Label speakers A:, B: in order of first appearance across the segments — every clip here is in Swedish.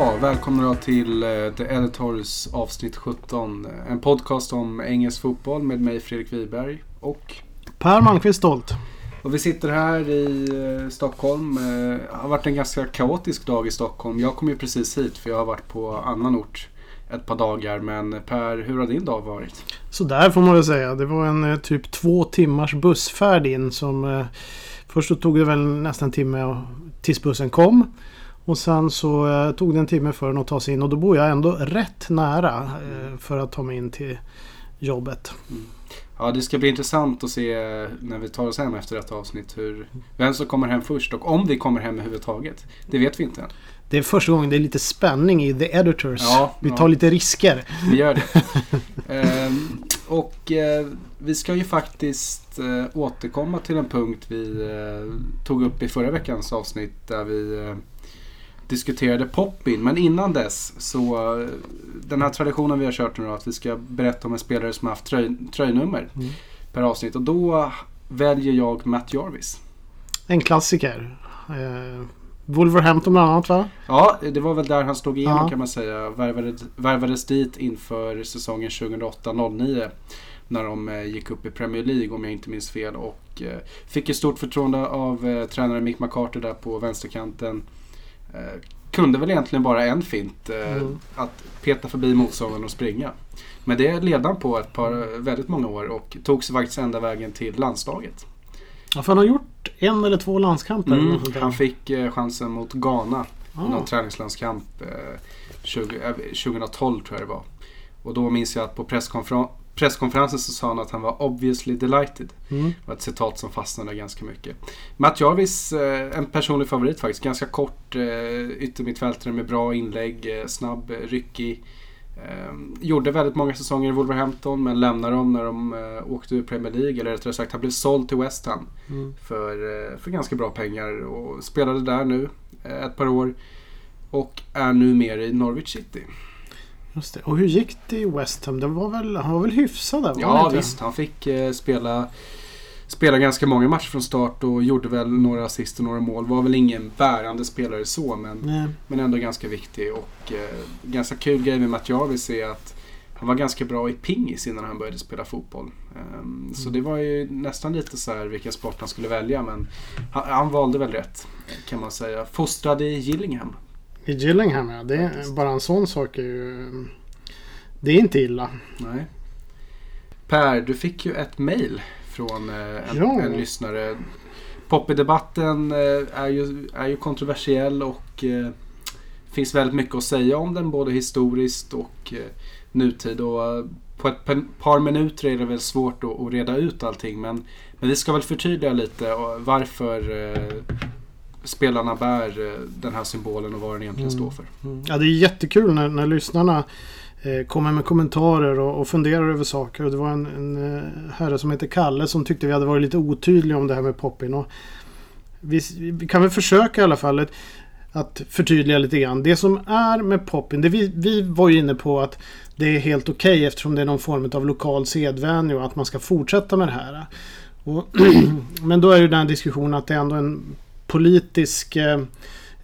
A: Ja, välkomna då till eh, The Editors avsnitt 17. En podcast om engelsk fotboll med mig Fredrik Wiberg och
B: Per Malmqvist Stolt.
A: och vi sitter här i eh, Stockholm. Eh, Det har varit en ganska kaotisk dag i Stockholm. Jag kom ju precis hit för jag har varit på annan ort ett par dagar. Men Per, hur har din dag varit?
B: Så där får man väl säga. Det var en eh, typ två timmars bussfärd in som... Eh, först så tog det väl nästan en timme tills bussen kom. Och sen så eh, tog det en timme för den att ta sig in och då bor jag ändå rätt nära eh, för att ta mig in till jobbet.
A: Ja, det ska bli intressant att se eh, när vi tar oss hem efter detta avsnitt hur, vem som kommer hem först och om vi kommer hem överhuvudtaget. Det vet vi inte än.
B: Det är första gången det är lite spänning i The Editors.
A: Ja,
B: Vi
A: ja.
B: tar lite risker.
A: Vi gör det. Ehm, och eh, vi ska ju faktiskt eh, återkomma till en punkt vi eh, tog upp i förra veckans avsnitt där vi eh, diskuterade Poppin. Men innan dess så den här traditionen vi har kört nu då, att vi ska berätta om en spelare som har haft tröj, tröjnummer
B: Mm.
A: per avsnitt. Och då väljer jag Matt Jarvis.
B: En klassiker. Eh, Wolverhampton bland annat va?
A: Ja, det var väl där han slog igenom
B: Ja.
A: kan man säga. Värvades, värvades dit inför säsongen 2008-09. När de eh, gick upp i Premier League om jag inte minns fel. Och eh, fick ett stort förtroende av eh, tränare Mick McCarthy där på vänsterkanten. Eh, kunde väl egentligen bara en fint. Eh,
B: Mm.
A: Att peta förbi motståndaren och springa. Men det led han på ett par, väldigt många år och tog sig faktiskt ända vägen till landslaget.
B: Ja, för han har gjort en eller två landskamper.
A: Mm, han fick eh, chansen mot Ghana
B: Ah.
A: någon träningslandskamp eh, 20, eh, 2012 tror jag det var. Och då minns jag att på presskonfer- presskonferensen så sa han att han var obviously delighted.
B: Mm.
A: Det var ett citat som fastnade ganska mycket. Matt Jarvis, eh, en personlig favorit faktiskt. Ganska kort eh, yttermittfältare med bra inlägg, eh, snabb, ryckig. Eh, gjorde väldigt många säsonger i Wolverhampton men lämnade dem när de åkte ur Premier League. Eller rättare sagt, han blev såld till West Ham
B: Mm.
A: för, för ganska bra pengar och spelade där nu ett par år. Och är numera i Norwich City.
B: Just det. Och hur gick det i West Ham? Det var väl, han var väl hyfsad där? han
A: Ja
B: inte?
A: visst, han fick eh, spela, spela ganska många matcher från start och gjorde väl några assist och några mål. Var väl ingen bärande spelare så men,
B: Nej.
A: men ändå ganska viktig. Och eh, ganska kul grej med Matt Jarvis är att han var ganska bra i pingis innan han började spela fotboll. Ehm, Så det var ju nästan lite så här vilken sport han skulle välja men han, han valde väl rätt kan man säga. Fostrad i Gillingham.
B: I Gillingham ja. Det är,
A: Faktiskt.
B: bara en sån sak är ju... Det är inte illa.
A: Nej. Per, du fick ju ett mail från eh, en,
B: Ja.
A: en lyssnare. Poppy-debatten eh, är, ju, är ju kontroversiell och eh, finns väldigt mycket att säga om den både historiskt och nutid. Och, på ett par- minuter är det väl svårt att, reda ut allting men, men vi ska väl förtydliga lite varför spelarna bär eh, den här symbolen och vad den egentligen
B: Mm.
A: står för.
B: Ja, det är jättekul när, när lyssnarna eh, kommer med kommentarer och, och funderar över saker. Och det var en, en eh, herre som heter Kalle som tyckte vi hade varit lite otydliga om det här med Poppin. Och vi, vi kan väl försöka i alla fall att, att förtydliga lite grann. Det som är med Poppin, det vi, vi var ju inne på att det är helt okej eftersom det är någon form av lokal sedvänja och att man ska fortsätta med det här. Och, men då är ju den diskussionen att det är ändå en politisk eh,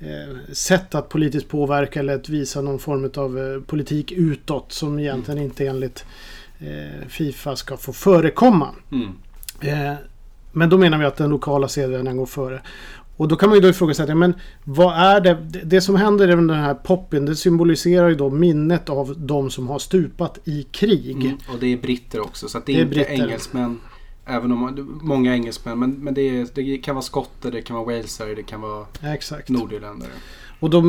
B: eh, sätt att politiskt påverka eller att visa någon form av eh, politik utåt som egentligen inte enligt Fifa ska få förekomma.
A: Mm.
B: Men då menar vi att den lokala sedvänjan går före. Och då kan man ju då ifrågasätta, men vad är det? Det- som händer i den här poppen, det symboliserar ju då minnet av de som har stupat i krig.
A: Mm, och det är britter också så det är,
B: Det är
A: inte
B: britter.
A: engelsmän. Även om många engelsmän men, men det, är, det kan vara skotter, det kan vara walesare, det kan vara
B: Exakt.
A: nordirländare.
B: Och då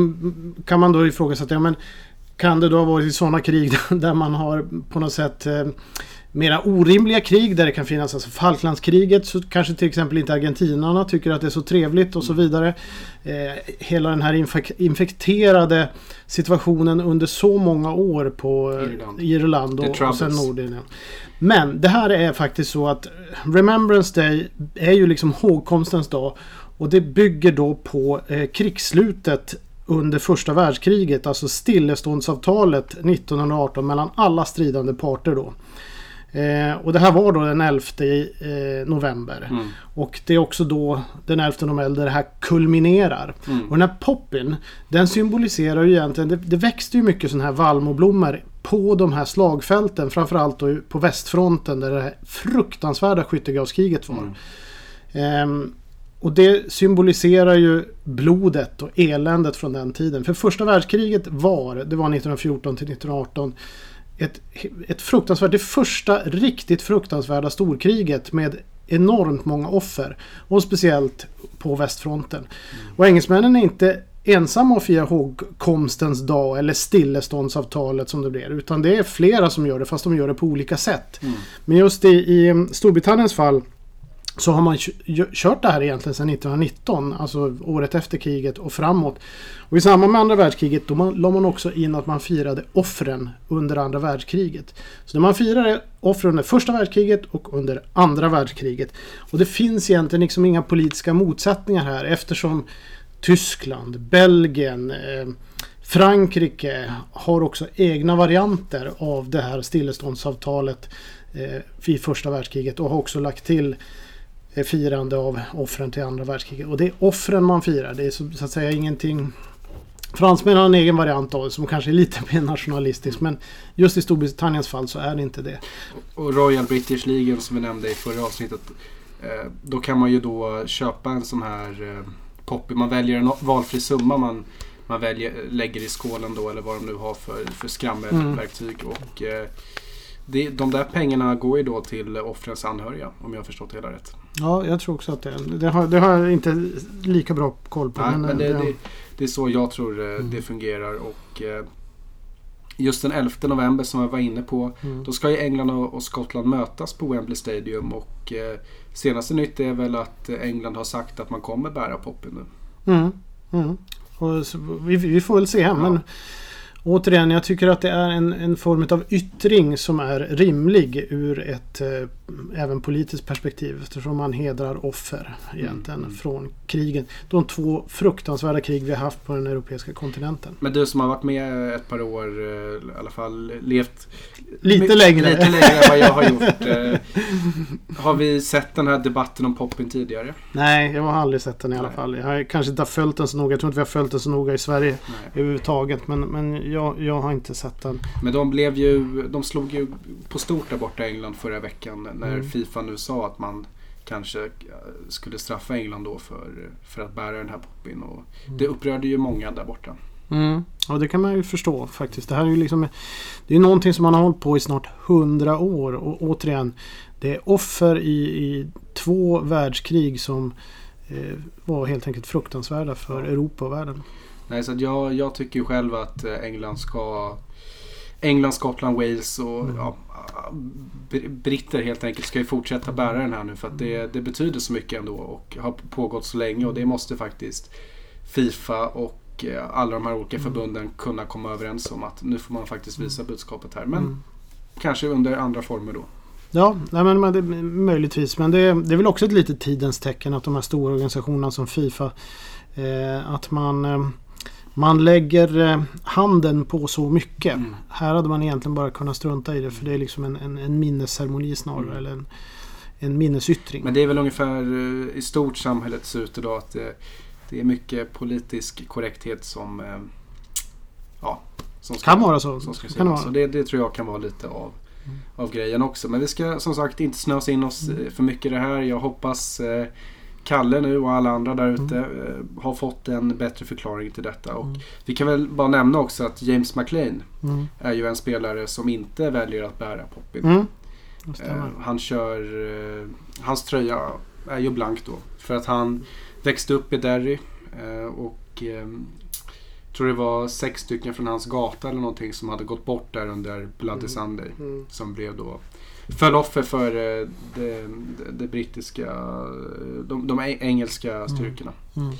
B: kan man då ifrågasätta, ja men kan det då ha varit i sådana krig där man har på något sätt eh, mera orimliga krig där det kan finnas alltså Falklandskriget så kanske till exempel inte argentinarna tycker att det är så trevligt och så vidare. Eh, hela den här infek- infekterade situationen under så många år på eh,
A: Irland.
B: Irland och, och sen. Nordirland. Men det här är faktiskt så att Remembrance Day är ju liksom hågkomstens dag. Och det bygger då på eh, krigsslutet under första världskriget, alltså stilleståndsavtalet 1918 mellan alla stridande parter då. Eh, och det här var då den 11 eh, november.
A: Mm.
B: Och det är också då den 11 november det här kulminerar.
A: Mm.
B: Och den här poppyn, den symboliserar ju egentligen, det, det växte ju mycket sådana här vallmoblommor på de här slagfälten. Framförallt då på västfronten där det här fruktansvärda skyttegravskriget var.
A: Mm.
B: Ehm, och det symboliserar ju blodet och eländet från den tiden. För första världskriget var, det var 1914 till 1918, ett, ett fruktansvärt, det första riktigt fruktansvärda storkriget med enormt många offer. Och speciellt på västfronten. Och engelsmännen är inte ensamma att fira ihågkomstens dag eller stilleståndsavtalet som det blir. Utan det är flera som gör det fast de gör det på olika sätt.
A: Mm.
B: Men just i, i Storbritanniens fall så har man kört det här egentligen sedan 1919, alltså året efter kriget och framåt. Och i samband med andra världskriget då man, la man också in att man firade offren under andra världskriget. Så när man firade offren under första världskriget och under andra världskriget. Och det finns egentligen liksom inga politiska motsättningar här eftersom Tyskland, Belgien, eh, Frankrike har också egna varianter av det här stilleståndsavtalet eh, i första världskriget och har också lagt till firande av offren till andra världskriget. Och det är offren man firar. Det är så, så att säga ingenting... Fransmännen har en egen variant av det som kanske är lite mer nationalistisk men just i Storbritanniens fall så är det inte det.
A: Och Royal British Legion som vi nämnde i förra avsnittet. Eh, då kan man ju då köpa en sån här eh, poppy. Man väljer en valfri summa man, man väljer, lägger i skålen då eller vad de nu har för, för skrammelverktyg. Och, eh, det, de där pengarna går ju då till offrens anhöriga om jag har förstått det hela rätt.
B: Ja, jag tror också att det är. Det har, det har jag inte lika bra koll på.
A: Nej, men det,
B: eh,
A: det, det är så jag tror eh,
B: Mm.
A: det fungerar. Och eh, Just den 11 november som jag var inne på.
B: Mm.
A: Då ska ju England och Skottland mötas på Wembley Stadium. Och Senaste nytt är väl att England har sagt att man kommer bära poppen nu.
B: Mm, mm. Och så, vi, vi får väl se. Men återigen, jag tycker att det är en, en form av yttring som är rimlig ur ett även politiskt perspektiv. Eftersom man hedrar offer egentligen
A: Mm.
B: från krigen. De två fruktansvärda krig vi har haft på den europeiska kontinenten.
A: Men du som har varit med ett par år, eh, i alla fall levt
B: Lite
A: My-
B: längre.
A: Lite längre än vad jag har gjort. Eh, har vi sett den här debatten om poppen tidigare?
B: Nej, jag har aldrig sett den i alla
A: Nej.
B: fall. Jag har kanske inte har följt den så noga. Jag tror inte vi har följt den så noga i Sverige
A: Nej.
B: överhuvudtaget. Men, men jag, jag har inte sett den.
A: Men de blev ju, de slog ju på stort där borta i England förra veckan när
B: Mm.
A: Fifa nu sa att man kanske eh, skulle straffa England då för, för att bära den här poppin. Och
B: Mm.
A: det upprörde ju många där borta.
B: Mm. Ja, det kan man ju förstå faktiskt. Det här är ju liksom... Det är någonting som man har hållit på i snart hundra år. Och återigen, det är offer i, i två världskrig som eh, var helt enkelt fruktansvärda för
A: Ja.
B: Europa och världen.
A: Nej, så jag, jag tycker själv att eh, England ska England, Skottland, Wales och
B: Mm.
A: ja, br- britter helt enkelt ska ju fortsätta bära den här nu för att det, det betyder så mycket ändå och har pågått så länge och det måste faktiskt Fifa och eh, alla de här olika
B: Mm.
A: förbunden kunna komma överens om att nu får man faktiskt visa budskapet här. Men
B: Mm.
A: kanske under andra former då.
B: Ja, nej, men, men det, möjligtvis. Men det, det är väl också ett litet tidens tecken att de här stora organisationerna som Fifa eh, att man, eh, man lägger eh, handen på så mycket.
A: Mm.
B: Här hade man egentligen bara kunnat strunta i det för det är liksom en, en, en minnesceremoni snarare.
A: Mm.
B: Eller en, en minnesyttring.
A: Men det är väl ungefär eh, i stort samhället ser ut idag att det, det är mycket politisk korrekthet som eh, ja, som ska,
B: kan vara så.
A: som ska
B: Kan vara.
A: Och det, det tror jag kan vara lite av,
B: Mm.
A: av grejen också. Men vi ska som sagt inte snösa in oss
B: Mm.
A: för mycket i det här. Jag hoppas Kalle nu och alla andra där ute
B: Mm.
A: har fått en bättre förklaring till detta. Och
B: Mm.
A: Vi kan väl bara nämna också att James McLean
B: Mm.
A: är ju en spelare som inte väljer att bära poppin.
B: Mm.
A: Eh, han kör... Eh, hans tröja är ju blank då. För att han växte upp i Derry. Eh, och eh, tror det var sex stycken från hans gata eller någonting som hade gått bort där under Bloody
B: Mm.
A: Sunday.
B: Mm.
A: Som blev då... Föll offer för eh, det, det, det brittiska... De, de eng- engelska styrkorna.
B: Mm.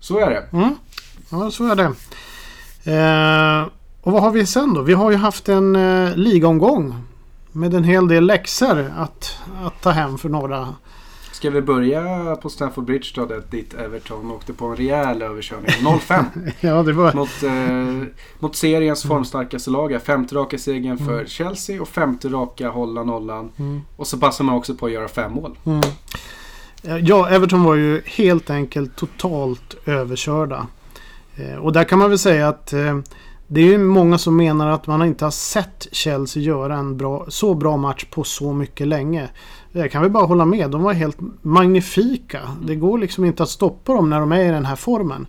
A: Så är det.
B: Mm. Ja, så är det. Eh, och vad har vi sen då? Vi har ju haft en eh, ligaomgång. Med en hel del läxor att, att ta hem för några.
A: Ska vi börja på Stamford Bridge då, där dit Everton åkte på en rejäl överkörning. 0-5
B: Ja, det var...
A: mot, eh, mot seriens formstarkaste lag. Femte raka segern för
B: Mm.
A: Chelsea och femte raka hålla nollan.
B: Mm.
A: Och så passar man också på att göra fem mål.
B: Mm. Ja, Everton var ju helt enkelt totalt överkörda. Eh, Och där kan man väl säga att eh, det är ju många som menar att man inte har sett Chelsea göra en bra, så bra match på så mycket länge. Jag kan väl bara hålla med. De var helt magnifika. Det går liksom inte att stoppa dem när de är i den här formen.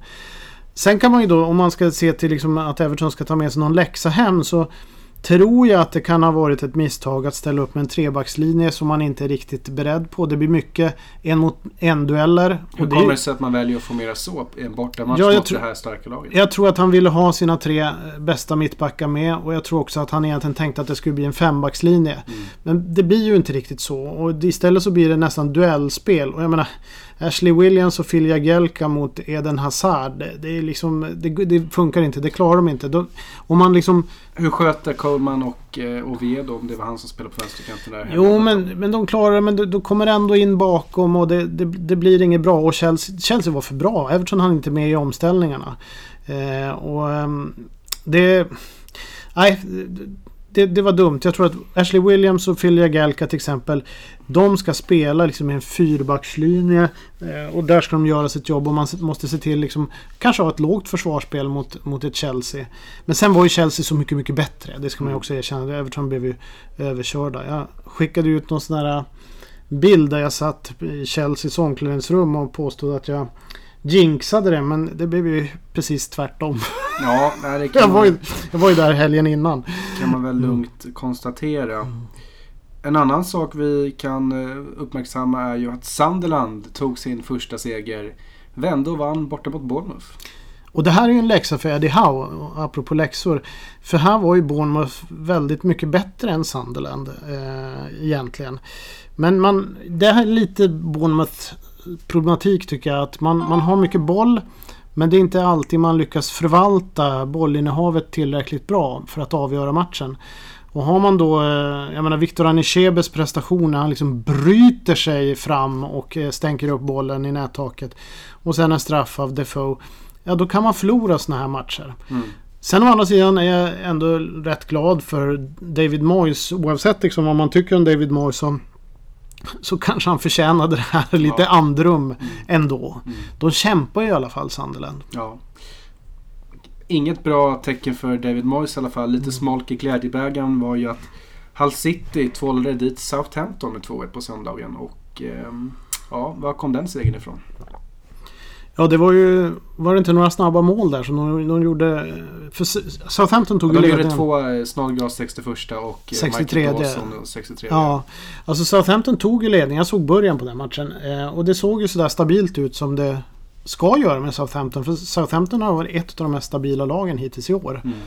B: Sen kan man ju då, om man ska se till liksom att Everton ska ta med sig någon läxa hem så tror jag att det kan ha varit ett misstag att ställa upp med en trebackslinje som man inte är riktigt beredd på. Det blir mycket en mot en dueller.
A: Hur kommer det sig att man väljer att få mera så i en bortamatch
B: Ja,
A: mot det här starka laget?
B: jag tror att han ville ha sina tre eh, bästa mittbackar med och jag tror också att han egentligen tänkte att det skulle bli en fembackslinje.
A: Mm.
B: Men det blir ju inte riktigt så och istället så blir det nästan duellspel. Och jag menar Ashley Williams och Phil Jagielka mot Eden Hazard. Det, det, är liksom, det, det funkar inte, det klarar de inte. Då, om man liksom
A: hur sköter Coleman och eh, Oviedo om det var han som spelade på vänsterkanten där?
B: Jo, men, men de klarar det. Men då, då kommer ändå in bakom och det, det, det blir inget bra. Och Chelsea, Chelsea var för bra. Everton hann inte med i omställningarna. Eh, och eh, det... Nej, det, det var dumt. Jag tror att Ashley Williams och Phil Jagielka till exempel. De ska spela liksom i en fyrbackslinje. Eh, och där ska de göra sitt jobb. Och man måste se till liksom... Kanske ha ett lågt försvarsspel mot, mot ett Chelsea. Men sen var ju Chelsea så mycket, mycket bättre. Det ska man ju
A: Mm.
B: också erkänna. Everton blev ju överkörda. Jag skickade ut någon sån här bild där jag satt i Chelseas omklädningsrum och påstod att jag jinxade det. Men det blev ju precis tvärtom.
A: Ja, det
B: Jag
A: kan,
B: var ju, jag var ju där helgen innan.
A: kan man väl lugnt konstatera. En annan sak vi kan eh, uppmärksamma är ju att Sunderland tog sin första seger. Vände och vann borta mot Bournemouth.
B: Och det här är ju en läxa för Eddie Howe, apropå läxor. För här var ju Bournemouth väldigt mycket bättre än Sunderland eh, egentligen. Men man, det här är lite Bournemouth problematik tycker jag. Att man, man har mycket boll. Men det är inte alltid man lyckas förvalta bollinnehavet tillräckligt bra för att avgöra matchen. Och har man då, eh, jag menar Victor Anichebes prestation när han liksom bryter sig fram och eh, stänker upp bollen i nättaket. Och sen en straff av Defoe. Ja, då kan man förlora såna här matcher.
A: Mm.
B: Sen å andra sidan är jag ändå rätt glad för David Moyes. Oavsett liksom vad man tycker om David Moyes så, så kanske han förtjänade det här lite
A: Ja.
B: andrum ändå.
A: Mm.
B: De kämpar ju i alla fall Sunderland.
A: Ja. Inget bra tecken för David Moyes i alla fall. Lite smolk i glädjebägaren var ju att Hull City tvålade dit Southampton med 2-1 på söndagen. Och ehm, ja, var kom den segern ifrån?
B: Ja, det var ju... Var det inte några snabba mål där som de, de gjorde? För Southampton tog
A: Ja,
B: ju
A: de gjorde
B: ledningen.
A: två eh, Snodgrass 61 och eh,
B: 63.
A: Michael Dawson 63.
B: Ja, alltså Southampton tog ju ledningen. Jag såg början på den matchen. Eh, och det såg ju sådär stabilt ut som det ska göra med Southampton. För Southampton har varit ett av de mest stabila lagen hittills i år.
A: Mm.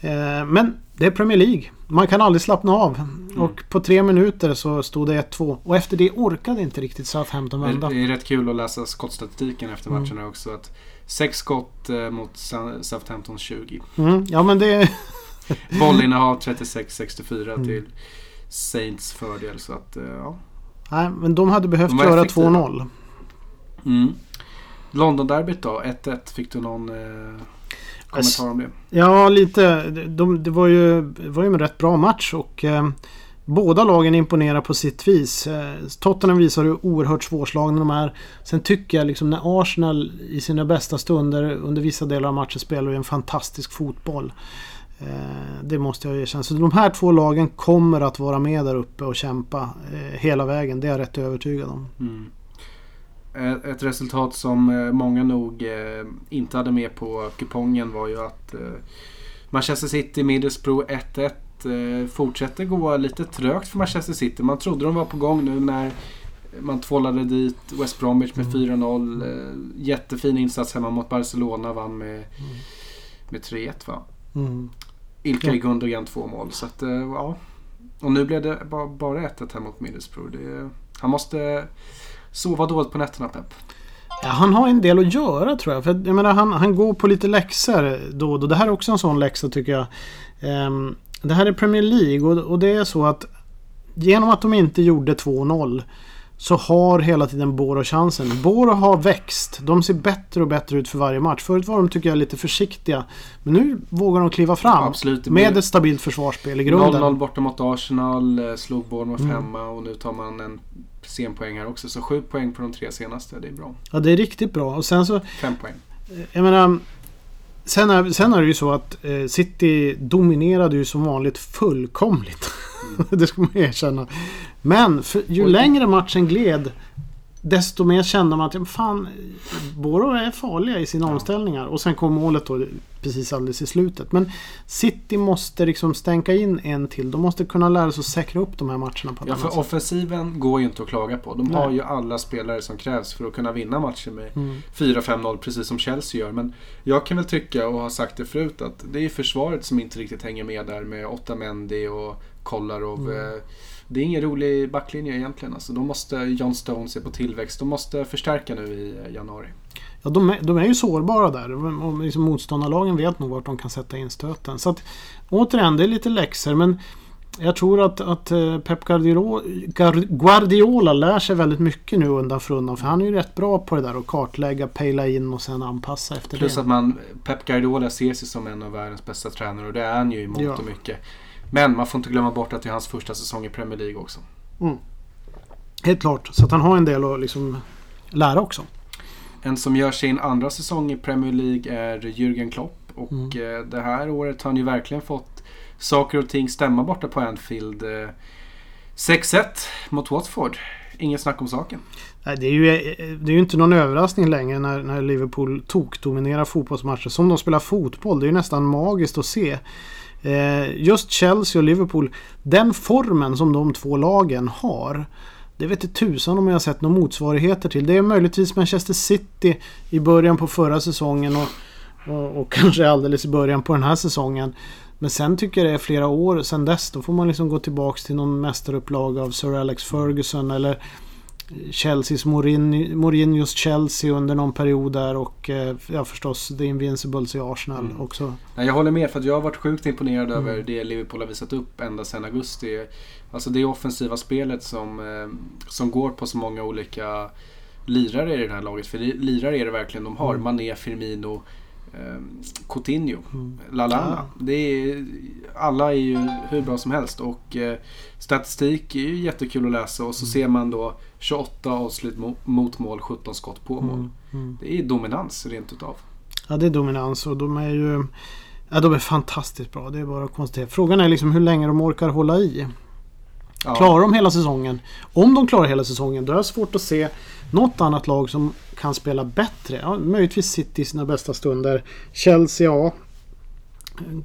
B: Eh, men det är Premier League. Man kan aldrig slappna av.
A: Mm.
B: Och på tre minuter så stod det 1-2. Och efter det orkade inte riktigt Southampton
A: Det
B: vända.
A: det är rätt kul att läsa skottstatistiken efter
B: Mm.
A: matcherna också. Att sex skott eh, mot Southampton 20.
B: Mm, ja men det...
A: Bollinnehav 36-64
B: Mm.
A: till Saints fördel. Så att, eh, ja.
B: Nej, men de hade behövt
A: De
B: göra
A: effektiva.
B: 2-0.
A: Mm. London-derbyt då? 1-1. Fick du någon eh, kommentar om det?
B: Ja, lite. De, det var ju, var ju en rätt bra match och eh, båda lagen imponerar på sitt vis. Eh, Tottenham visar hur oerhört svårslagna de är. Sen tycker jag liksom när Arsenal i sina bästa stunder under vissa delar av matchen spelar en fantastisk fotboll. Eh, det måste jag erkänna. Så de här två lagen kommer att vara med där uppe och kämpa eh, hela vägen. Det är jag rätt övertygad om.
A: Mm. Ett- Ett resultat som eh, många nog eh, inte hade med på kupongen var ju att eh, Manchester City Middlesbrough 1-1 eh, fortsätter gå lite trögt för Manchester City. Man trodde de var på gång nu när man tvålade dit West Bromwich med
B: Mm.
A: 4-0. Eh, jättefin insats hemma mot Barcelona. Vann med, med 3-1 va?
B: Mm.
A: Ilkay. Gundogan två mål. Så att, eh, ja. Och nu blev det ba- bara 1-1 här mot Middlesbrough. Det, han måste sova dåligt på nätterna Pep.
B: Ja, han har en del att göra tror jag. För jag menar, han, han går på lite läxor då och då. Det här är också en sån läxa tycker jag. Ehm, det här är Premier League och, och det är så att genom att de inte gjorde 2-0 så har hela tiden Boro chansen. Boro har växt. De ser bättre och bättre ut för varje match. Förut var de, tycker jag, lite försiktiga. Men nu vågar de kliva fram.
A: Absolut.
B: Med ett stabilt försvarsspel i grunden.
A: 0-0 borta mot Arsenal, eh, slog Bournemouth
B: Mm.
A: hemma och nu tar man en sen poäng här också. Så sju poäng på de tre senaste, det är bra.
B: Ja, det är riktigt bra. Och sen så,
A: Fem poäng.
B: jag menar... Sen är, sen är det ju så att eh, City dominerade ju som vanligt fullkomligt. det ska man erkänna. Men för, ju
A: Oj.
B: längre matchen gled desto mer kände man att fan, Boro är farliga i sina
A: Ja.
B: omställningar. Och sen kom målet då precis alldeles i slutet. Men City måste liksom stänka in en till. De måste kunna lära sig att säkra upp de här matcherna på
A: Ja, för
B: sätt.
A: offensiven går ju inte att klaga på. De har
B: Nej.
A: ju alla spelare som krävs för att kunna vinna matcher med
B: Mm.
A: 4-5-0 precis som Chelsea gör. Men jag kan väl tycka och har sagt det förut att det är försvaret som inte riktigt hänger med där med Otamendi och Kolarov.
B: Mm.
A: Det är ingen rolig backlinje egentligen. Alltså, då måste John Stones se på tillväxt. De måste förstärka nu i eh, januari.
B: Ja, de, är, de är ju sårbara där. Och liksom motståndarlagen vet nog vart de kan sätta in stöten. Så att, återigen, det är lite läxor. Men jag tror att, att eh, Pep Guardiola, lär sig väldigt mycket nu undan för undan. För han är ju rätt bra på det där att kartlägga, pejla in och sen anpassa efter
A: Plus
B: det.
A: att man, Pep Guardiola ser sig som en av världens bästa tränare och det är han ju i mångt
B: Ja.
A: och mycket. Men man får inte glömma bort att det är hans första säsong i Premier League också.
B: Helt klart. Så att han har en del att liksom lära också.
A: En som gör sin andra säsong i Premier League är Jürgen Klopp. Och
B: Mm.
A: eh, det här året har han ju verkligen fått saker och ting stämma borta på Anfield. Eh, 6-1 mot Watford. Inget snack om saken.
B: Nej, Det är, ju, det är ju inte någon överraskning längre när, när Liverpool tokdominerar fotbollsmatcher. Som de spelar fotboll. Det är ju nästan magiskt att se. Eh, just Chelsea och Liverpool. Den formen som de två lagen har. Det vet inte tusan om jag har sett några motsvarigheter till. Det är möjligtvis Manchester City i början på förra säsongen. Och, och, och kanske alldeles i början på den här säsongen. Men sen tycker jag det är flera år sedan dess. Då får man liksom gå tillbaks till någon mästarupplaga av Sir Alex Ferguson. Eller Chelseas Mourinho, Mourinhos Chelsea under någon period där och eh, ja förstås The Invincibles i Arsenal
A: Mm.
B: också.
A: Nej, jag håller med för att jag har varit sjukt imponerad
B: Mm.
A: över det Liverpool har visat upp ända sedan augusti. Alltså det offensiva spelet som, eh, som går på så många olika lirare i det här laget. För lirare är det verkligen de har.
B: Mm.
A: Mané, Firmino, Coutinho,
B: Mm.
A: Lalana.
B: Ja.
A: Det är, alla är ju hur bra som helst och eh, statistik är ju jättekul att läsa och så
B: Mm.
A: ser man då 28 avslut mo- mot mål, 17 skott på mål.
B: Mm. Mm.
A: Det är dominans rent utav.
B: Ja det är dominans och de är ju Ja de är fantastiskt bra. Det är bara att konstatera. Frågan är liksom hur länge de orkar hålla i.
A: Ja.
B: Klarar de hela säsongen? Om de klarar hela säsongen då är det svårt att se något annat lag som kan spela bättre. Ja, möjligtvis City i sina bästa stunder. Chelsea, ja.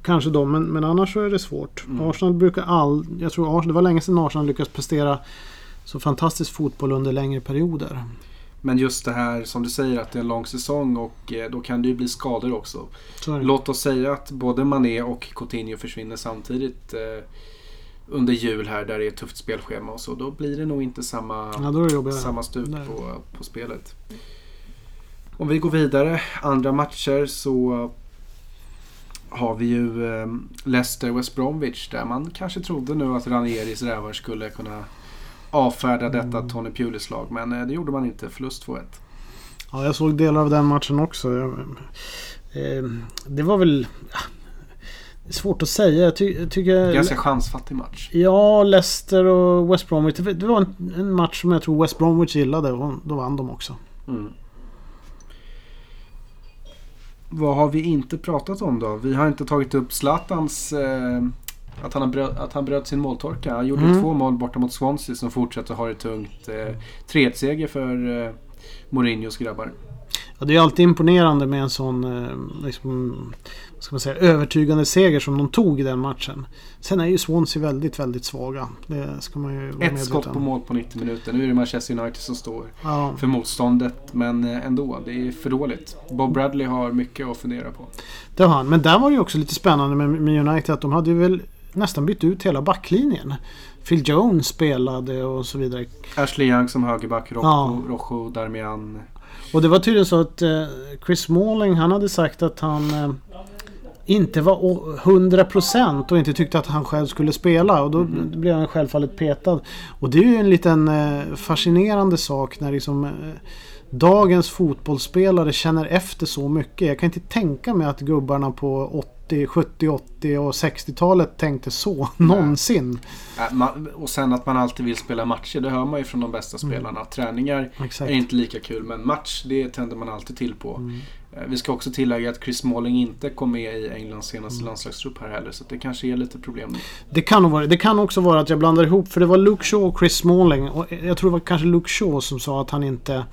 B: Kanske de, men, men annars så är det svårt.
A: Mm.
B: Arsenal brukar all... Jag tror Arsenal, det var länge sedan Arsenal lyckades prestera så fantastisk fotboll under längre perioder.
A: Men just det här som du säger att det är en lång säsong och eh, då kan det ju bli skador också.
B: Det.
A: Låt oss säga att både Mané och Coutinho försvinner samtidigt eh, under jul här där det är ett tufft spelschema och så. Då blir det nog inte samma,
B: Ja,
A: samma stup
B: Nej.
A: på, på spelet. Om vi går vidare, andra matcher så har vi ju eh, Leicester West Bromwich där man kanske trodde nu att Ranieris rävar skulle kunna avfärda detta
B: Mm.
A: Tony Pulis-lag men eh, det gjorde man inte. Förlust 2-1.
B: Ja, jag såg delar av den matchen också. Eh, det var väl... Svårt att säga. Jag, ty, jag tycker...
A: Ganska chansfattig match.
B: Ja, Leicester och West Bromwich. Det var en, en match som jag tror West Bromwich gillade och då vann de också.
A: Mm. Vad har vi inte pratat om då? Vi har inte tagit upp Zlatans... Eh, att, han bröt, att han bröt sin måltorka. Han gjorde
B: Mm.
A: två mål borta mot Swansea som fortsätter ha det tungt. Eh, 3-1-seger för eh, Mourinhos grabbar.
B: Ja, det är alltid imponerande med en sån eh, liksom, vad ska man säga, övertygande seger som de tog i den matchen. Sen är ju Swansea väldigt, väldigt svaga. Det ska man ju vara
A: Ett
B: medveten
A: skott på mål på 90 minuter. Nu är det Manchester United som står
B: Ja,
A: för motståndet. Men eh, ändå, det är för dåligt. Bob Bradley har mycket att fundera på.
B: det har han. Men där var det ju också lite spännande med, med United att de hade ju väl nästan bytt ut hela backlinjen. Phil Jones spelade och så vidare.
A: Ashley Young som högerback, Rocco,
B: Ja.
A: Rojo Darmian.
B: Och det var tydligen så att eh, Chris Smalling han hade sagt att han... Eh, inte var 100% och inte tyckte att han själv skulle spela. Och då mm. blev han självfallet petad. Och det är ju en liten eh, fascinerande sak när liksom dagens fotbollsspelare känner efter så mycket. Jag kan inte tänka mig att gubbarna på 80, 70, 80 och 60-talet tänkte så någonsin.
A: och sen att man alltid vill spela matcher. Det hör man ju från de bästa mm. spelarna. Mm. Träningar Exakt. är inte lika kul men match det tänder man alltid till på. Mm. Eh, vi ska också tillägga att Chris Smalling inte kom med i Englands senaste mm. landslagstrupp här heller. Så det kanske är lite problem.
B: Det kan, vara, det kan också vara att jag blandar ihop. För det var Luke Shaw och Chris Smalling. Och jag tror det var kanske Luke Shaw som sa att han inte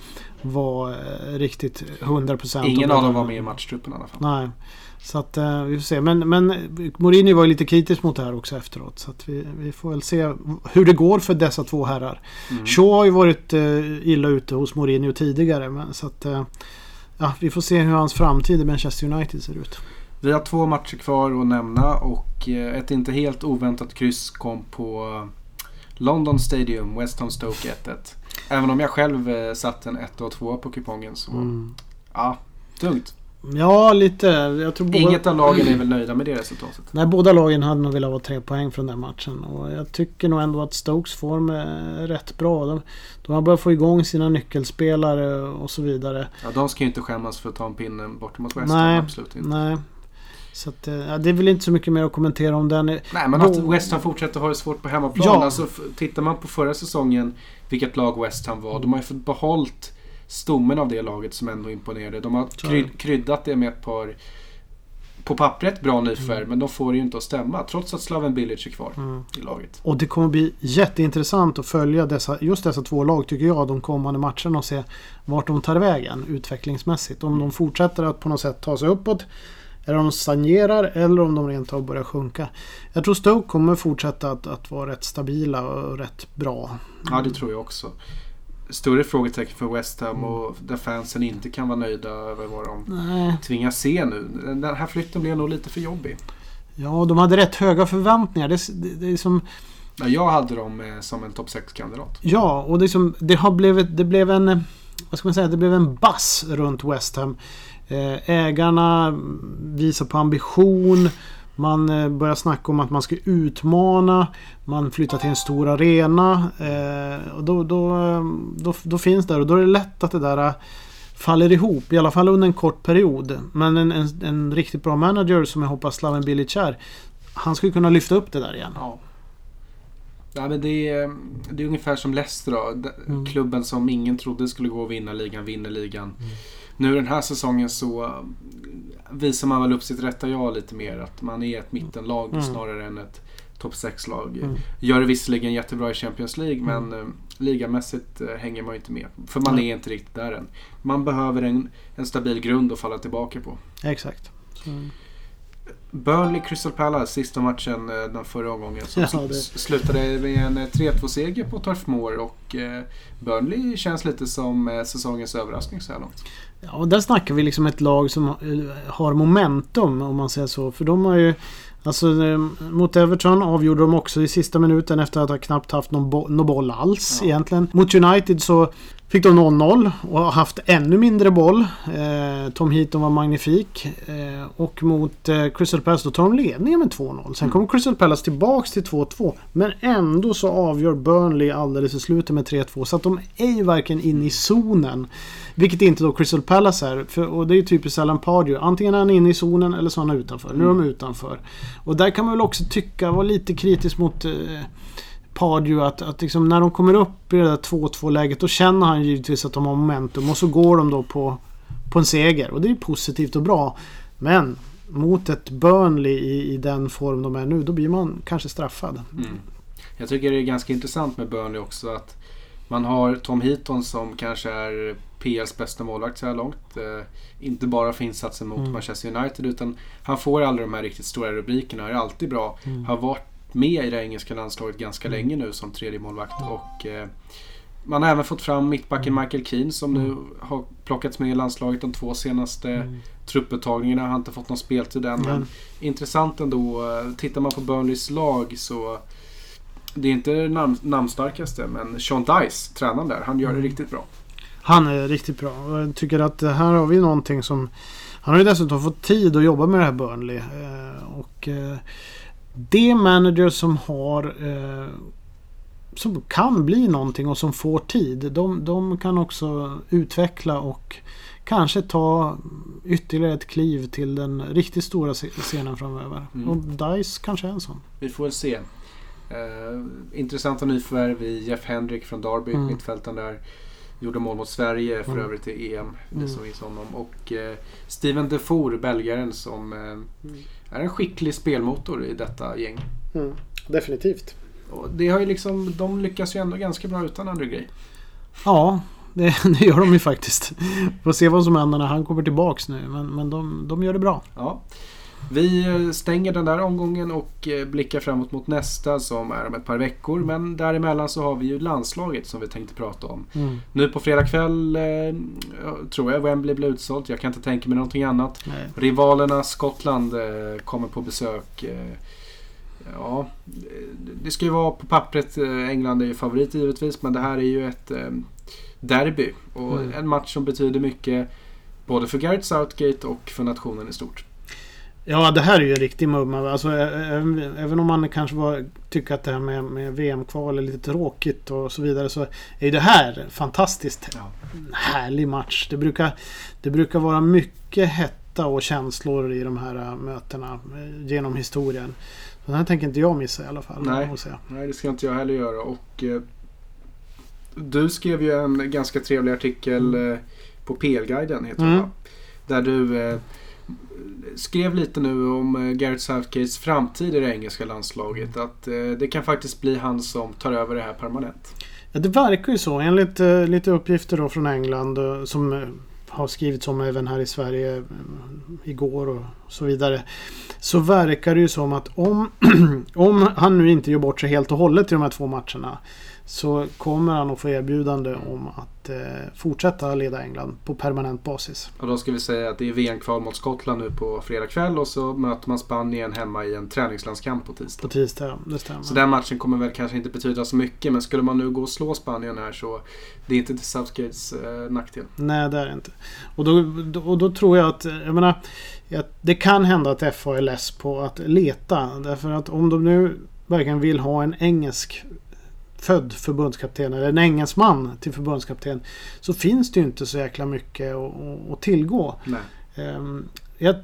B: var eh, riktigt 100%
A: Ingen av dem var med i matchtruppen i alla fall.
B: Nej. Så att uh, vi får se. Men, men Mourinho var ju lite kritisk mot det här också efteråt. Så vi, vi får väl se hur det går för dessa två herrar. Mm. Shaw har ju varit uh, illa ute hos Mourinho tidigare. Men, så att, ja, vi får se hur hans framtid i Manchester United ser ut.
A: Vi har två matcher kvar att nämna och ett inte helt oväntat kryss kom på London Stadium, West Ham Stoke 1-1. Även om jag själv eh, satt en 1 och 2 på kupongen så... Mm. Ja, tungt.
B: Ja, lite. Jag tror
A: båda... Inget av lagen är väl nöjda med det resultatet?
B: Nej, båda lagen hade nog velat ha tre poäng från den matchen. Och jag tycker nog ändå att Stokes form är rätt bra. De, de har börjat få igång sina nyckelspelare och så vidare.
A: Ja, de ska ju inte skämmas för att ta en pinne bort mot West Ham. Absolut inte.
B: Nej, så att, eh, ja, det är väl inte så mycket mer att kommentera om den. Nej,
A: men att West Ham fortsätter ha det svårt på hemmaplan. Ja. Alltså, tittar man på förra säsongen, vilket lag West Ham var. De har ju fått behållit stommen av det laget som ändå imponerade. De har kryd, kryddat det med ett par på pappret bra nyförvärv mm. men de får det ju inte att stämma trots att Slaven Bilic är kvar mm. i laget.
B: Och det kommer bli jätteintressant att följa dessa, just dessa två lag tycker jag de kommande matcherna och se vart de tar vägen utvecklingsmässigt. Om mm. de fortsätter att på något sätt ta sig uppåt eller om de stagnerar eller om de rent av börjar sjunka. Jag tror Stoke kommer fortsätta att, att vara rätt stabila och rätt bra.
A: Ja, det tror jag också. Större frågetecken för West Ham och där fansen inte kan vara nöjda över vad de Nej. tvingas se nu. Den här flytten blev nog lite för jobbig.
B: Ja, de hade rätt höga förväntningar. Det, det, det är som...
A: Ja, jag hade dem eh, som en topp 6-kandidat.
B: Ja, och det, som, det, har blivit, det blev en... Vad ska man säga? Det blev en bass runt West Ham. Eh, ägarna visar på ambition. Man eh, börjar snacka om att man ska utmana. Man flyttar till en stor arena. Eh, och då, då, då, då finns det och då är det lätt att det där faller ihop. I alla fall under en kort period. Men en, en, en riktigt bra manager som jag hoppas Slaven Bilic är. Han skulle kunna lyfta upp det där igen.
A: Ja. Ja, men det, är, det är ungefär som Leicester då. Mm. Klubben som ingen trodde skulle gå och vinna ligan, vinner ligan. Mm nu den här säsongen så visar man väl upp sitt rätta jag lite mer. Att man är ett mittenlag mm. snarare än ett topp 6-lag. Mm. Gör det visserligen jättebra i Champions League men mm. ligamässigt eh, hänger man ju inte med. För man är inte riktigt där än. Man behöver en, en stabil grund att falla tillbaka på.
B: Exakt.
A: Mm. Burnley Crystal Palace, sista matchen eh, den förra omgången. Som ja, det... slutade med en 3-2-seger eh, på Turf Moor och Burnley känns lite som säsongens överraskning så här långt.
B: Ja, och där snackar vi liksom ett lag som har momentum om man säger så. För de har ju... Alltså eh, mot Everton avgjorde de också i sista minuten efter att ha knappt haft någon, bo någon boll alls ja. egentligen. Mot United så Fick de 0-0 och har haft ännu mindre boll. Eh, Tom Heaton var magnifik. Eh, och mot eh, Crystal Palace då tar de ledningen med 2-0. Sen mm. kommer Crystal Palace tillbaks till 2-2. Men ändå så avgör Burnley alldeles i slutet med 3-2. Så att de är ju verkligen inne i zonen. Vilket inte då Crystal Palace är. För, och det är ju typiskt Alan Pardew. Antingen är han inne i zonen eller så är han utanför. Mm. Nu är de mm. utanför. Och där kan man väl också tycka, vara lite kritisk mot eh, Pardew att, att liksom när de kommer upp i det där 2-2 läget då känner han givetvis att de har momentum och så går de då på, på en seger och det är positivt och bra. Men mot ett Burnley i, i den form de är nu då blir man kanske straffad. Mm.
A: Jag tycker det är ganska intressant med Burnley också att man har Tom Heaton som kanske är PLs bästa målvakt så här långt. Eh, inte bara för insatsen mot mm. Manchester United utan han får aldrig de här riktigt stora rubrikerna. är alltid bra. Mm. Har varit med i det engelska landslaget ganska mm. länge nu som tredje målvakt och eh, man har även fått fram mittbacken mm. Michael Keane som nu mm. har plockats med i landslaget de två senaste mm. trupputtagningarna. Han har inte fått någon speltid än. Men intressant ändå. Tittar man på Burnleys lag så det är inte namn, namnstarkaste men Sean Dice, tränaren där, han gör det riktigt bra.
B: Han är riktigt bra. Jag tycker att här har vi någonting som... Han har ju dessutom fått tid att jobba med det här Burnley. Eh, och eh, det manager som har... Eh, som kan bli någonting och som får tid. De, de kan också utveckla och kanske ta ytterligare ett kliv till den riktigt stora scenen framöver.
A: Mm.
B: Och Dice kanske är en sån.
A: Vi får väl se. Eh, intressanta nyförvärv i Jeff Hendrick från Derby,
B: Mm.
A: mittfältaren där. Gjorde mål mot Sverige för
B: Mm.
A: övrigt i EM, ni
B: Mm.
A: som minns honom. Och eh, Steven Defour, belgaren, som eh, är en skicklig spelmotor i detta gäng.
B: Definitivt.
A: Och det har ju liksom, de lyckas ju ändå ganska bra utan andra grej.
B: Ja, det, det gör de ju faktiskt. Får se vad som händer när han kommer tillbaks nu. Men, men de, de gör det bra.
A: Ja. Vi eh, stänger den där omgången och eh, blickar framåt mot nästa som är om ett par veckor. Men däremellan så har vi ju landslaget som vi tänkte prata om. Nu på fredag kväll eh, tror jag Wembley blir utsålt. Jag kan inte tänka mig någonting annat.
B: Nej.
A: Rivalerna Skottland eh, kommer på besök. Eh, ja, det ska ju vara på pappret. England är ju favorit givetvis. Men det här är ju ett derby. Och
B: Mm.
A: en match som betyder mycket. Både för Gareth Southgate och för nationen i stort.
B: Ja, det här är ju en riktig mumma. Alltså, även, även om man kanske var, tycker att det här med, med VM-kval är lite tråkigt och så vidare så är det här fantastiskt
A: Ja.
B: härlig match. Det brukar, det brukar vara mycket hetta och känslor i de här äh, mötena äh, genom historien. Så den här tänker inte jag missa i alla fall.
A: Nej. Nej, det ska inte jag heller göra. Och, eh, du skrev ju en ganska trevlig artikel eh, på PL-guiden, heter det
B: Mm.
A: va? Där du eh, skrev lite nu om eh, Gareth Southgates framtid i det engelska landslaget. Att eh, det kan faktiskt bli han som tar över det här permanent.
B: Ja, det verkar ju så. Enligt eh, lite uppgifter då från England som har skrivits om även här i Sverige igår och så vidare. Så verkar det ju som att om, om han nu inte gör bort sig helt och hållet i de här två matcherna så kommer han att få erbjudande om att eh, fortsätta leda England på permanent basis.
A: Och då ska vi säga att det är VM-kval mot Skottland nu på fredag kväll och så möter man Spanien hemma i en träningslandskamp på tisdag.
B: På tisdag, det stämmer.
A: Så den matchen kommer väl kanske inte betyda så mycket men skulle man nu gå och slå Spanien här så det är inte till Southgates eh, nackdel.
B: Nej, det är det inte. Och då, och då tror jag att, jag menar, det kan hända att FA är less på att leta. Därför att om de nu verkligen vill ha en engelsk född förbundskapten eller en engelsman till förbundskapten så finns det ju inte så jäkla mycket att, tillgå. Ehm, jag,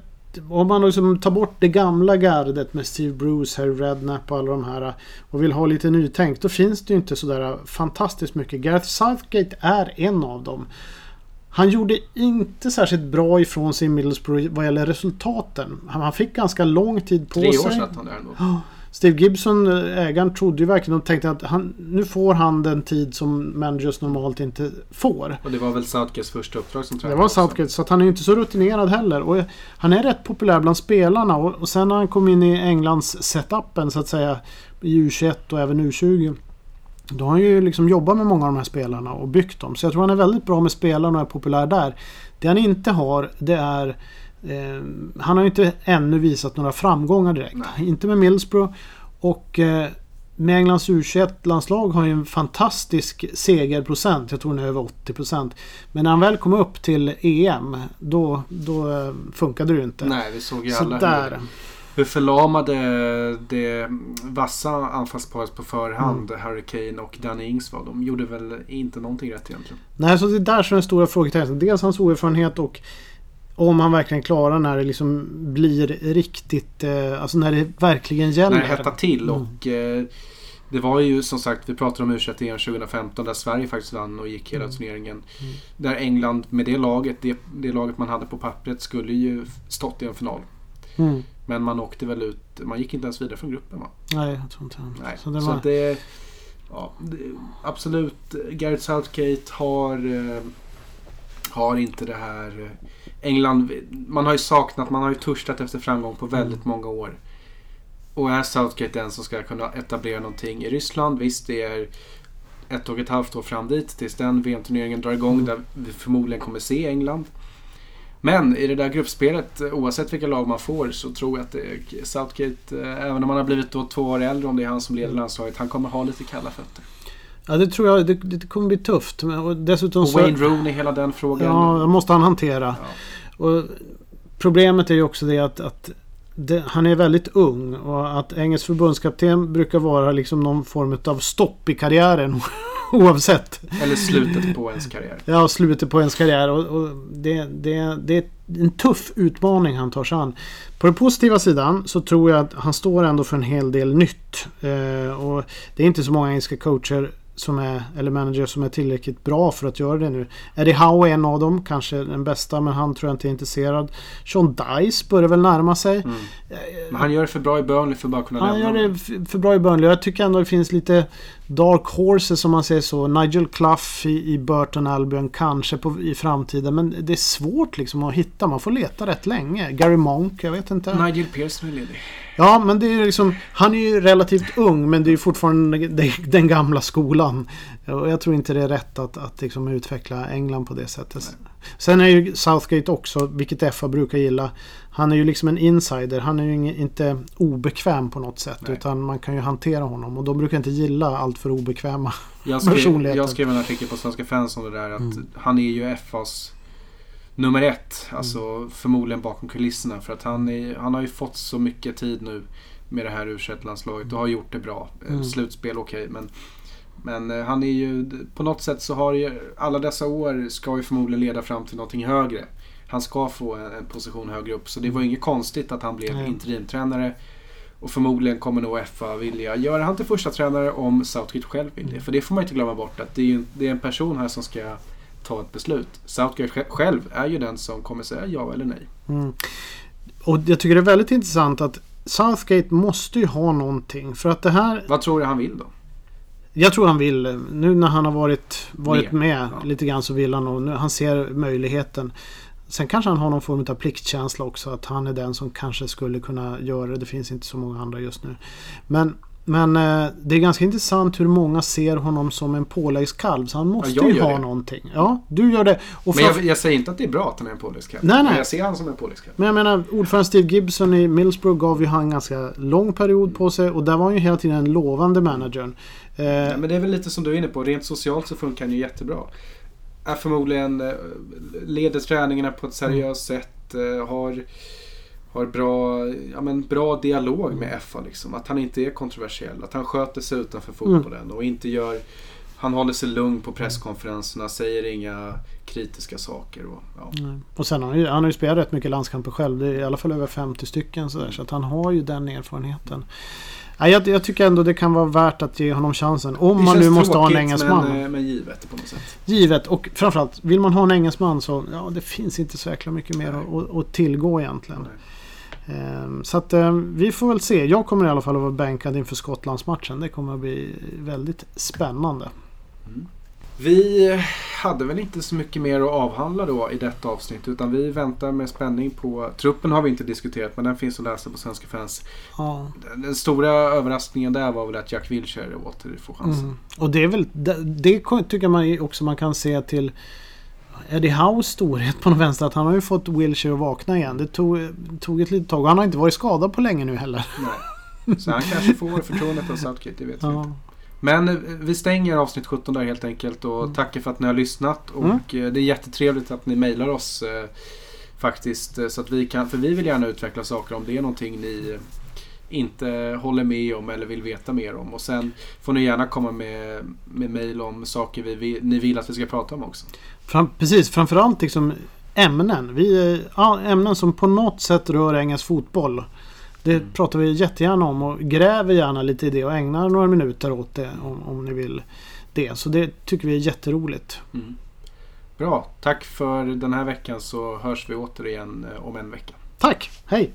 B: om man liksom tar bort det gamla gardet med Steve Bruce, Harry Redknapp och alla de här och vill ha lite nytänkt då finns det ju inte sådär fantastiskt mycket. Gareth Southgate är en av dem. Han gjorde inte särskilt bra ifrån sig i Middlesbrough vad gäller resultaten. Han han fick ganska lång tid på
A: Tre
B: sig.
A: år satt han där ändå.
B: Steve Gibson, ägaren, trodde ju verkligen och tänkte att han, nu får han den tid som managers normalt inte får.
A: Och det var väl Southgates första uppdrag som
B: Det
A: tränare
B: var
A: också.
B: Southgate, så att han är ju inte så rutinerad heller. Och han är rätt populär bland spelarna. Och, och sen när han kom in i Englands setupen så att säga i U21 och även U20. Då har han ju liksom jobbat med många av de här spelarna och byggt dem. Så jag tror han är väldigt bra med spelarna och är populär där. Det han inte har det är eh, Han har ju inte ännu visat några framgångar direkt.
A: Nej.
B: Inte med Middlesbrough. Och eh, med Englands U21-landslag har ju en fantastisk segerprocent. Jag tror den är över 80%. Men när han väl kom upp till EM då, då eh, funkade det ju inte.
A: Nej, vi såg ju
B: Så
A: alla
B: där.
A: hur, hur förlamade det vassa anfallsparet på förhand,
B: Mm.
A: Harry Kane och Danny Ings var. De gjorde väl inte någonting rätt egentligen.
B: Nej, så det är där som är den stora frågetecknet. Dels hans oerfarenhet och om han verkligen klarar när det liksom blir riktigt... Eh, alltså när det verkligen gäller.
A: När det hettar till
B: Mm.
A: och eh, det var ju som sagt, vi pratade om u 21 EM 2015 där Sverige faktiskt vann och gick hela
B: Mm.
A: turneringen.
B: Mm.
A: Där England med det laget, det, det laget man hade på pappret skulle ju stått i en final.
B: Mm.
A: Men man åkte väl ut, man gick inte ens vidare från gruppen va?
B: Nej, jag tror inte
A: Nej.
B: Så det
A: Så
B: var...
A: att det, ja, det, absolut, Gareth Southgate har, eh, har inte det här... England, man har ju saknat, man har ju törstat efter framgång på väldigt
B: Mm.
A: många år. Och är Southgate den som ska kunna etablera någonting i Ryssland? Visst, det är ett och ett halvt år fram dit tills den VM-turneringen drar igång
B: Mm.
A: där vi förmodligen kommer se England. Men i det där gruppspelet, oavsett vilka lag man får, så tror jag att Southgate, eh, även om han har blivit då två år äldre, om det är han som leder
B: Mm.
A: landslaget, han kommer ha lite kalla fötter.
B: Ja, det tror jag. Det, det kommer bli tufft. Men, och dessutom
A: Och
B: så...
A: Wayne Rooney, hela den frågan.
B: Ja, det måste han hantera.
A: Ja.
B: Och problemet är ju också det att, att det, han är väldigt ung och att engelsk förbundskapten brukar vara liksom någon form av stopp i karriären oavsett.
A: Eller slutet på ens karriär.
B: Ja, slutet på ens karriär och, och det, det, det är en tuff utmaning han tar sig an. På den positiva sidan så tror jag att han står ändå för en hel del nytt. Eh, och det är inte så många engelska coacher som är, eller managers som är tillräckligt bra för att göra det nu. Eddie Howe är en av dem, kanske den bästa, men han tror jag inte är intresserad. Sean Dice börjar väl närma sig.
A: Mm. Men han gör det för bra i Burnley för att bara kunna
B: Han
A: lämna
B: gör
A: honom.
B: det för bra i Burnley. Jag tycker ändå det finns lite Dark Horses som man säger så. Nigel Clough i, i Burton Albion kanske på, i framtiden. Men det är svårt liksom att hitta. Man får leta rätt länge. Gary Monk, jag vet inte.
A: Nigel Pearson är ledig.
B: Ja, men det är liksom, han är ju relativt ung men det är fortfarande den, gamla skolan. Och jag tror inte det är rätt att, att liksom utveckla England på det sättet. Sen är ju Southgate också, vilket FA brukar gilla. Han är ju liksom en insider. Han är ju inte obekväm på något sätt.
A: Nej.
B: Utan man kan ju hantera honom. Och de brukar inte gilla allt för obekväma.
A: Jag skrev,
B: Personligheten.
A: jag skrev en artikel på Svenska fans om det där att
B: Mm.
A: han är ju FAs nummer ett. Alltså
B: Mm.
A: förmodligen bakom kulisserna. För att han, är, han har ju fått så mycket tid nu med det här u landslaget och har gjort det bra. Eh,
B: Mm.
A: Slutspel okej men men eh, han är ju, på något sätt så har ju alla dessa år ska ju förmodligen leda fram till någonting högre. Han ska få en, en position högre upp. Så det var inget konstigt att han blev
B: Nej.
A: interimtränare. Och förmodligen kommer nog FA vilja göra han till första tränare om Southgate själv vill det. För det får man inte glömma bort att det är, ju, det är en person här som ska ta ett beslut. Southgate sj- själv är ju den som kommer säga ja eller nej.
B: Mm. Och jag tycker det är väldigt intressant att Southgate måste ju ha någonting. För att det här
A: Vad tror du han vill då?
B: Jag tror han vill. Nu när han har varit, varit
A: Med,
B: med
A: ja.
B: lite grann så vill han nu- Han ser möjligheten. Sen kanske han har någon form av pliktkänsla också. Att han är den som kanske skulle kunna göra det. Det finns inte så många andra just nu. Men, men eh, det är ganska intressant hur många ser honom som en påläggskalv. Så han måste
A: jag
B: ju ha
A: det.
B: någonting. Ja, du gör det. Och
A: Men jag, jag säger inte att det är bra att han är en påläggskatt.
B: Nej, nej.
A: Men jag ser han som en påläggskatt.
B: men jag menar, ordförande Steve Gibson i Middlesbrough gav ju han en ganska lång period på sig. Och där var han ju hela tiden en lovande managern. Eh,
A: Ja, men det är väl lite som du är inne på. Rent socialt så funkar han ju jättebra. Är förmodligen eh, leder träningarna på ett seriöst sätt. eh, Har, har bra, ja, men bra dialog med FA. Liksom. Att han inte är kontroversiell. Att han sköter sig utanför fotbollen. Och inte gör... Han håller sig lugn på presskonferenserna. Säger inga kritiska saker. Och, ja.
B: Nej. Och sen har han ju, han har ju spelat rätt mycket landskamper själv. Det är i alla fall över 50 stycken sådär. Så att han har ju den erfarenheten. Nej, jag, jag tycker ändå det kan vara värt att ge honom chansen. Om man nu måste ha en
A: tråkigt,
B: engelsman.
A: Men, eh, men givet på något sätt.
B: Givet. Och framförallt, vill man ha en engelsman så ja, det finns inte så jäkla mycket mer att, att tillgå egentligen.
A: Nej.
B: Ehm, så att eh, vi får väl se. Jag kommer i alla fall att vara bänkad inför Skottlandsmatchen. Det kommer att bli väldigt spännande.
A: Vi hade väl inte så mycket mer att avhandla då i detta avsnitt utan vi väntar med spänning på... Truppen har vi inte diskuterat men den finns att läsa på Svenska fans.
B: Ja.
A: Den stora överraskningen där var väl att Jack Wilshere åter får chansen.
B: Mm. Och det är väl det, det tycker man också man kan se till Eddie Howes storhet på något vänster. Att han har ju fått Wilshire att vakna igen. Det tog, tog ett litet tag. Och han har inte varit skadad på länge nu heller.
A: Nej. Så han kanske får förtroendet av Southgate, det vet vi inte.
B: Ja.
A: Men eh, vi stänger avsnitt 17 där helt enkelt och
B: Mm.
A: tackar för att ni har lyssnat. Och
B: Mm.
A: eh, det är jättetrevligt att ni mejlar oss eh, faktiskt. Så att vi kan, för vi vill gärna utveckla saker om det är någonting ni inte håller med om eller vill veta mer om. Och sen får ni gärna komma med, med mejl om saker vi, vi, ni vill att vi ska prata om också.
B: Fram, precis, framförallt liksom ämnen. Vi, ämnen som på något sätt rör engelsk fotboll. Det
A: Mm.
B: pratar vi jättegärna om och gräver gärna lite i det och ägnar några minuter åt det om, om ni vill det. Så det tycker vi är jätteroligt.
A: Mm. Bra, tack för den här veckan så hörs vi återigen eh, om en vecka.
B: Tack! Hej!